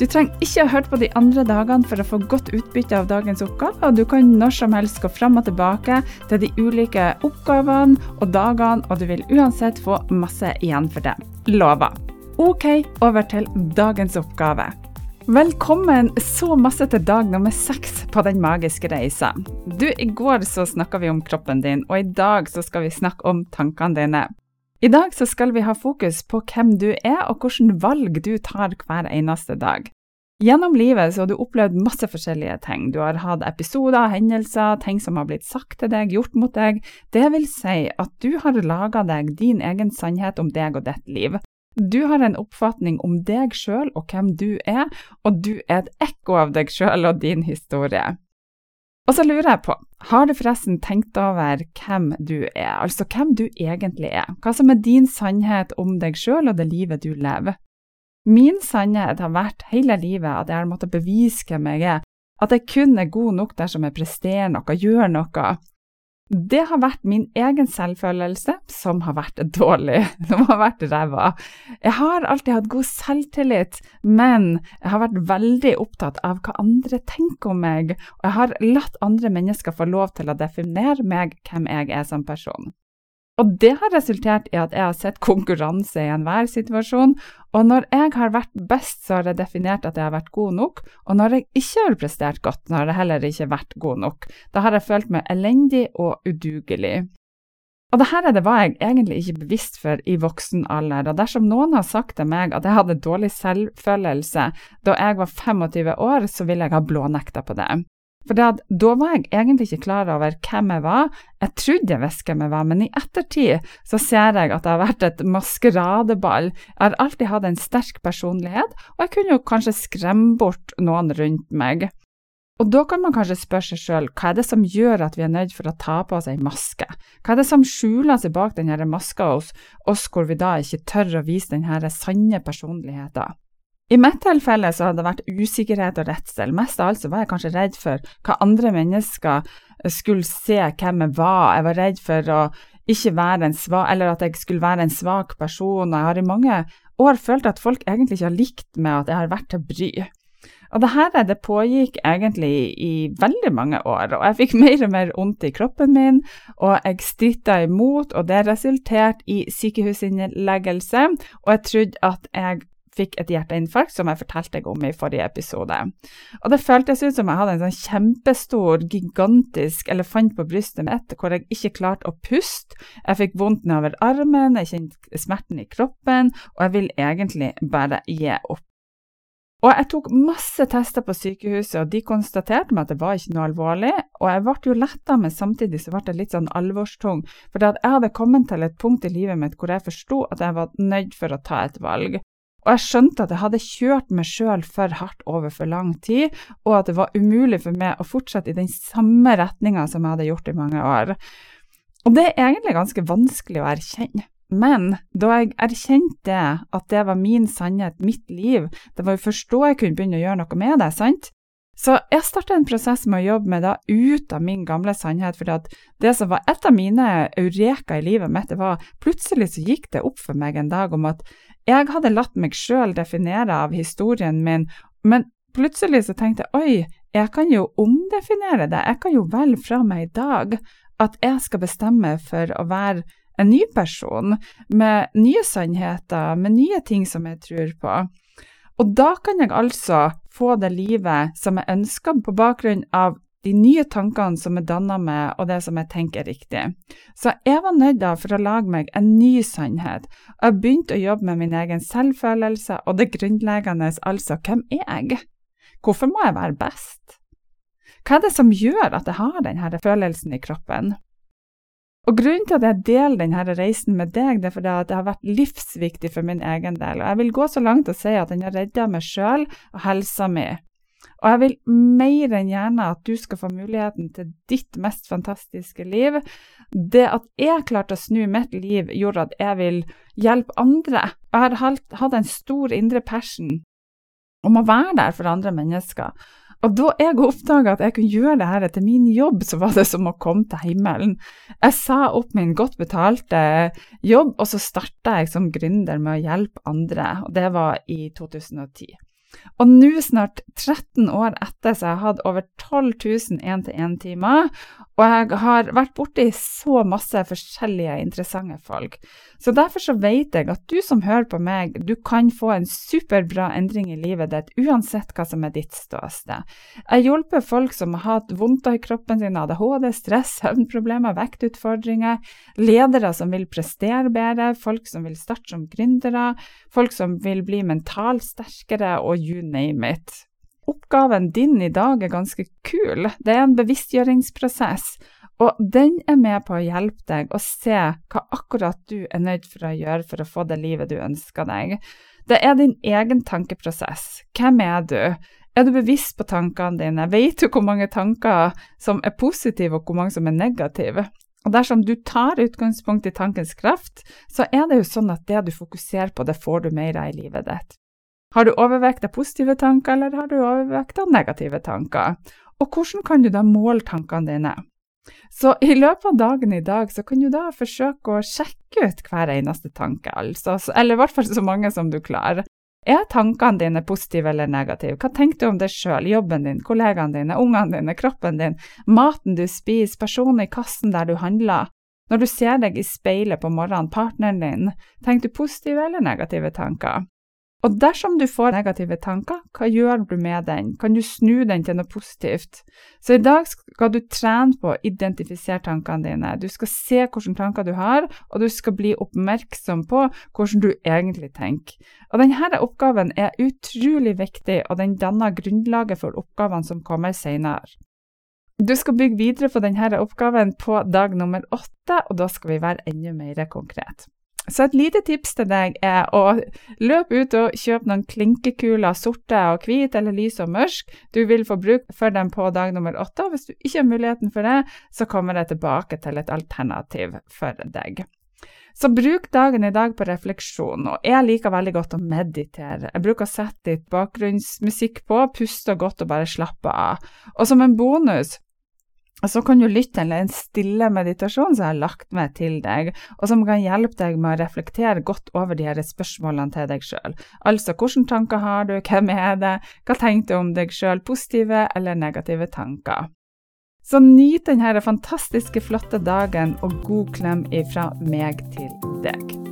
Du trenger ikke å høre på de andre dagene for å få godt utbytte av dagens oppgave, og du kan når som helst gå fram og tilbake til de ulike oppgavene og dagene, og du vil uansett få masse igjen for det. Lover. Ok, over til dagens oppgave. Velkommen så masse til dag nummer seks på Den magiske reisa. Du, I går så snakka vi om kroppen din, og i dag så skal vi snakke om tankene dine. I dag skal vi ha fokus på hvem du er, og hvilke valg du tar hver eneste dag. Gjennom livet har du opplevd masse forskjellige ting. Du har hatt episoder, hendelser, ting som har blitt sagt til deg, gjort mot deg. Det vil si at du har laga deg din egen sannhet om deg og ditt liv. Du har en oppfatning om deg sjøl og hvem du er, og du er et ekko av deg sjøl og din historie. Og så lurer jeg på, har du forresten tenkt over hvem du er, altså hvem du egentlig er, hva som er din sannhet om deg sjøl og det livet du lever? Min sannhet har vært hele livet at jeg har måttet bevise hvem jeg er, at jeg kun er god nok dersom jeg presterer noe, gjør noe, det har vært min egen selvfølelse som har vært dårlig, som har vært ræva. Jeg har alltid hatt god selvtillit, men jeg har vært veldig opptatt av hva andre tenker om meg, og jeg har latt andre mennesker få lov til å definere meg hvem jeg er som person. Og det har resultert i at jeg har sett konkurranse i enhver situasjon, og når jeg har vært best, så har jeg definert at jeg har vært god nok, og når jeg ikke har prestert godt, så har jeg heller ikke vært god nok. Da har jeg følt meg elendig og udugelig. Og det her er det var jeg egentlig ikke bevisst for i voksen alder, og dersom noen har sagt til meg at jeg hadde dårlig selvfølelse da jeg var 25 år, så ville jeg ha blånekta på det. For da var jeg egentlig ikke klar over hvem jeg var. Jeg trodde jeg visste hvem jeg var, men i ettertid så ser jeg at det har vært et maskeradeball. Jeg har alltid hatt en sterk personlighet, og jeg kunne jo kanskje skremme bort noen rundt meg. Og da kan man kanskje spørre seg sjøl hva er det som gjør at vi er nødt for å ta på oss ei maske? Hva er det som skjuler seg bak denne maska hos oss, hvor vi da ikke tør å vise denne sanne personligheten? I mitt tilfelle så hadde det vært usikkerhet og redsel. Mest av alt så var jeg kanskje redd for hva andre mennesker skulle se hvem jeg var. Jeg var redd for å ikke være en svak, eller at jeg skulle være en svak person. Jeg har i mange år følt at folk egentlig ikke har likt meg, at jeg har vært til bry. Og det her det pågikk egentlig i veldig mange år, og jeg fikk mer og mer vondt i kroppen min, og jeg stritta imot, og det resulterte i sykehusinnleggelse, og jeg trodde at jeg fikk et hjerteinfarkt, som jeg fortalte deg om i forrige episode. Og det føltes ut som jeg hadde en sånn kjempestor, gigantisk elefant på brystet mitt, hvor jeg ikke klarte å puste. Jeg fikk vondt nedover armen, jeg kjente smerten i kroppen, og jeg vil egentlig bare gi opp. Og jeg tok masse tester på sykehuset, og de konstaterte meg at det var ikke noe alvorlig. Og jeg ble jo letta, men samtidig så ble jeg litt sånn alvorstung. For jeg hadde kommet til et punkt i livet mitt hvor jeg forsto at jeg var nødt for å ta et valg. Og jeg skjønte at jeg hadde kjørt meg sjøl for hardt over for lang tid, og at det var umulig for meg å fortsette i den samme retninga som jeg hadde gjort i mange år. Og det er egentlig ganske vanskelig å erkjenne. Men da jeg erkjente at det var min sannhet, mitt liv, det var jo først da jeg kunne begynne å gjøre noe med det, sant? Så jeg starta en prosess med å jobbe med det ut av min gamle sannhet, for det som var et av mine eureka i livet mitt, det var plutselig så gikk det opp for meg en dag om at jeg hadde latt meg sjøl definere av historien min, men plutselig så tenkte jeg oi, jeg kan jo omdefinere det, jeg kan jo velge fra meg i dag at jeg skal bestemme for å være en ny person, med nye sannheter, med nye ting som jeg tror på. Og da kan jeg altså få det livet som jeg ønsker, på bakgrunn av de nye tankene som er danna meg, og det som jeg tenker er riktig. Så jeg var nødt for å lage meg en ny sannhet. Jeg begynte å jobbe med min egen selvfølelse og det grunnleggende, altså hvem er jeg? Hvorfor må jeg være best? Hva er det som gjør at jeg har denne følelsen i kroppen? Og Grunnen til at jeg deler denne reisen med deg, det er fordi at det har vært livsviktig for min egen del. Og Jeg vil gå så langt og si at den har redda meg sjøl og helsa mi. Og jeg vil mer enn gjerne at du skal få muligheten til ditt mest fantastiske liv. Det at jeg klarte å snu mitt liv, gjorde at jeg vil hjelpe andre. Jeg har hatt en stor indre passion om å være der for andre mennesker. Og da jeg oppdaga at jeg kunne gjøre det her etter min jobb, så var det som å komme til himmelen. Jeg sa opp min godt betalte jobb, og så starta jeg som gründer med å hjelpe andre, og det var i 2010. Og nå, snart 13 år etter, så har jeg hatt over 12 000 én-til-én-timer, og jeg har vært borti så masse forskjellige interessante folk. Så derfor så vet jeg at du som hører på meg, du kan få en superbra endring i livet ditt, uansett hva som er ditt ståsted. Jeg hjelper folk som har hatt vondt i kroppen sin, ADHD, stress, søvnproblemer, vektutfordringer, ledere som vil prestere bedre, folk som vil starte som gründere, folk som vil bli mentalt sterkere og you name it. Oppgaven din i dag er ganske kul. Det er en bevisstgjøringsprosess, og den er med på å hjelpe deg å se hva akkurat du er nødt for å gjøre for å få det livet du ønsker deg. Det er din egen tankeprosess. Hvem er du? Er du bevisst på tankene dine? Vet du hvor mange tanker som er positive, og hvor mange som er negative? Og dersom du tar utgangspunkt i tankens kraft, så er det jo sånn at det du fokuserer på, det får du mer av i livet ditt. Har du overvekt av positive tanker, eller har du overvekt av negative tanker? Og hvordan kan du da måle tankene dine? Så i løpet av dagen i dag så kan du da forsøke å sjekke ut hver eneste tanke, altså, eller i hvert fall så mange som du klarer. Er tankene dine positive eller negative? Hva tenker du om deg sjøl, jobben din, kollegaene dine, ungene dine, kroppen din, maten du spiser, personen i kassen der du handler? Når du ser deg i speilet på morgenen, partneren din, tenker du positive eller negative tanker? Og dersom du får negative tanker, hva gjør du med den? Kan du snu den til noe positivt? Så i dag skal du trene på å identifisere tankene dine. Du skal se hvilke tanker du har, og du skal bli oppmerksom på hvordan du egentlig tenker. Og denne oppgaven er utrolig viktig, og den danner grunnlaget for oppgavene som kommer senere. Du skal bygge videre på denne oppgaven på dag nummer åtte, og da skal vi være enda mer konkret. Så et lite tips til deg er å løpe ut og kjøpe noen klinkekuler, sorte og hvite eller lyse og mørke. Du vil få bruk for dem på dag nummer åtte, og hvis du ikke har muligheten for det, så kommer jeg tilbake til et alternativ for deg. Så bruk dagen i dag på refleksjon, og jeg liker veldig godt å meditere. Jeg bruker å sette litt bakgrunnsmusikk på, puste godt og bare slappe av. Og som en bonus og så kan du lytte til en stille meditasjon som jeg har lagt med til deg, og som kan hjelpe deg med å reflektere godt over de her spørsmålene til deg sjøl. Altså, hvilke tanker har du, hvem er det, hva tenker du om deg sjøl, positive eller negative tanker? Så nyt denne fantastiske, flotte dagen, og god klem ifra meg til deg.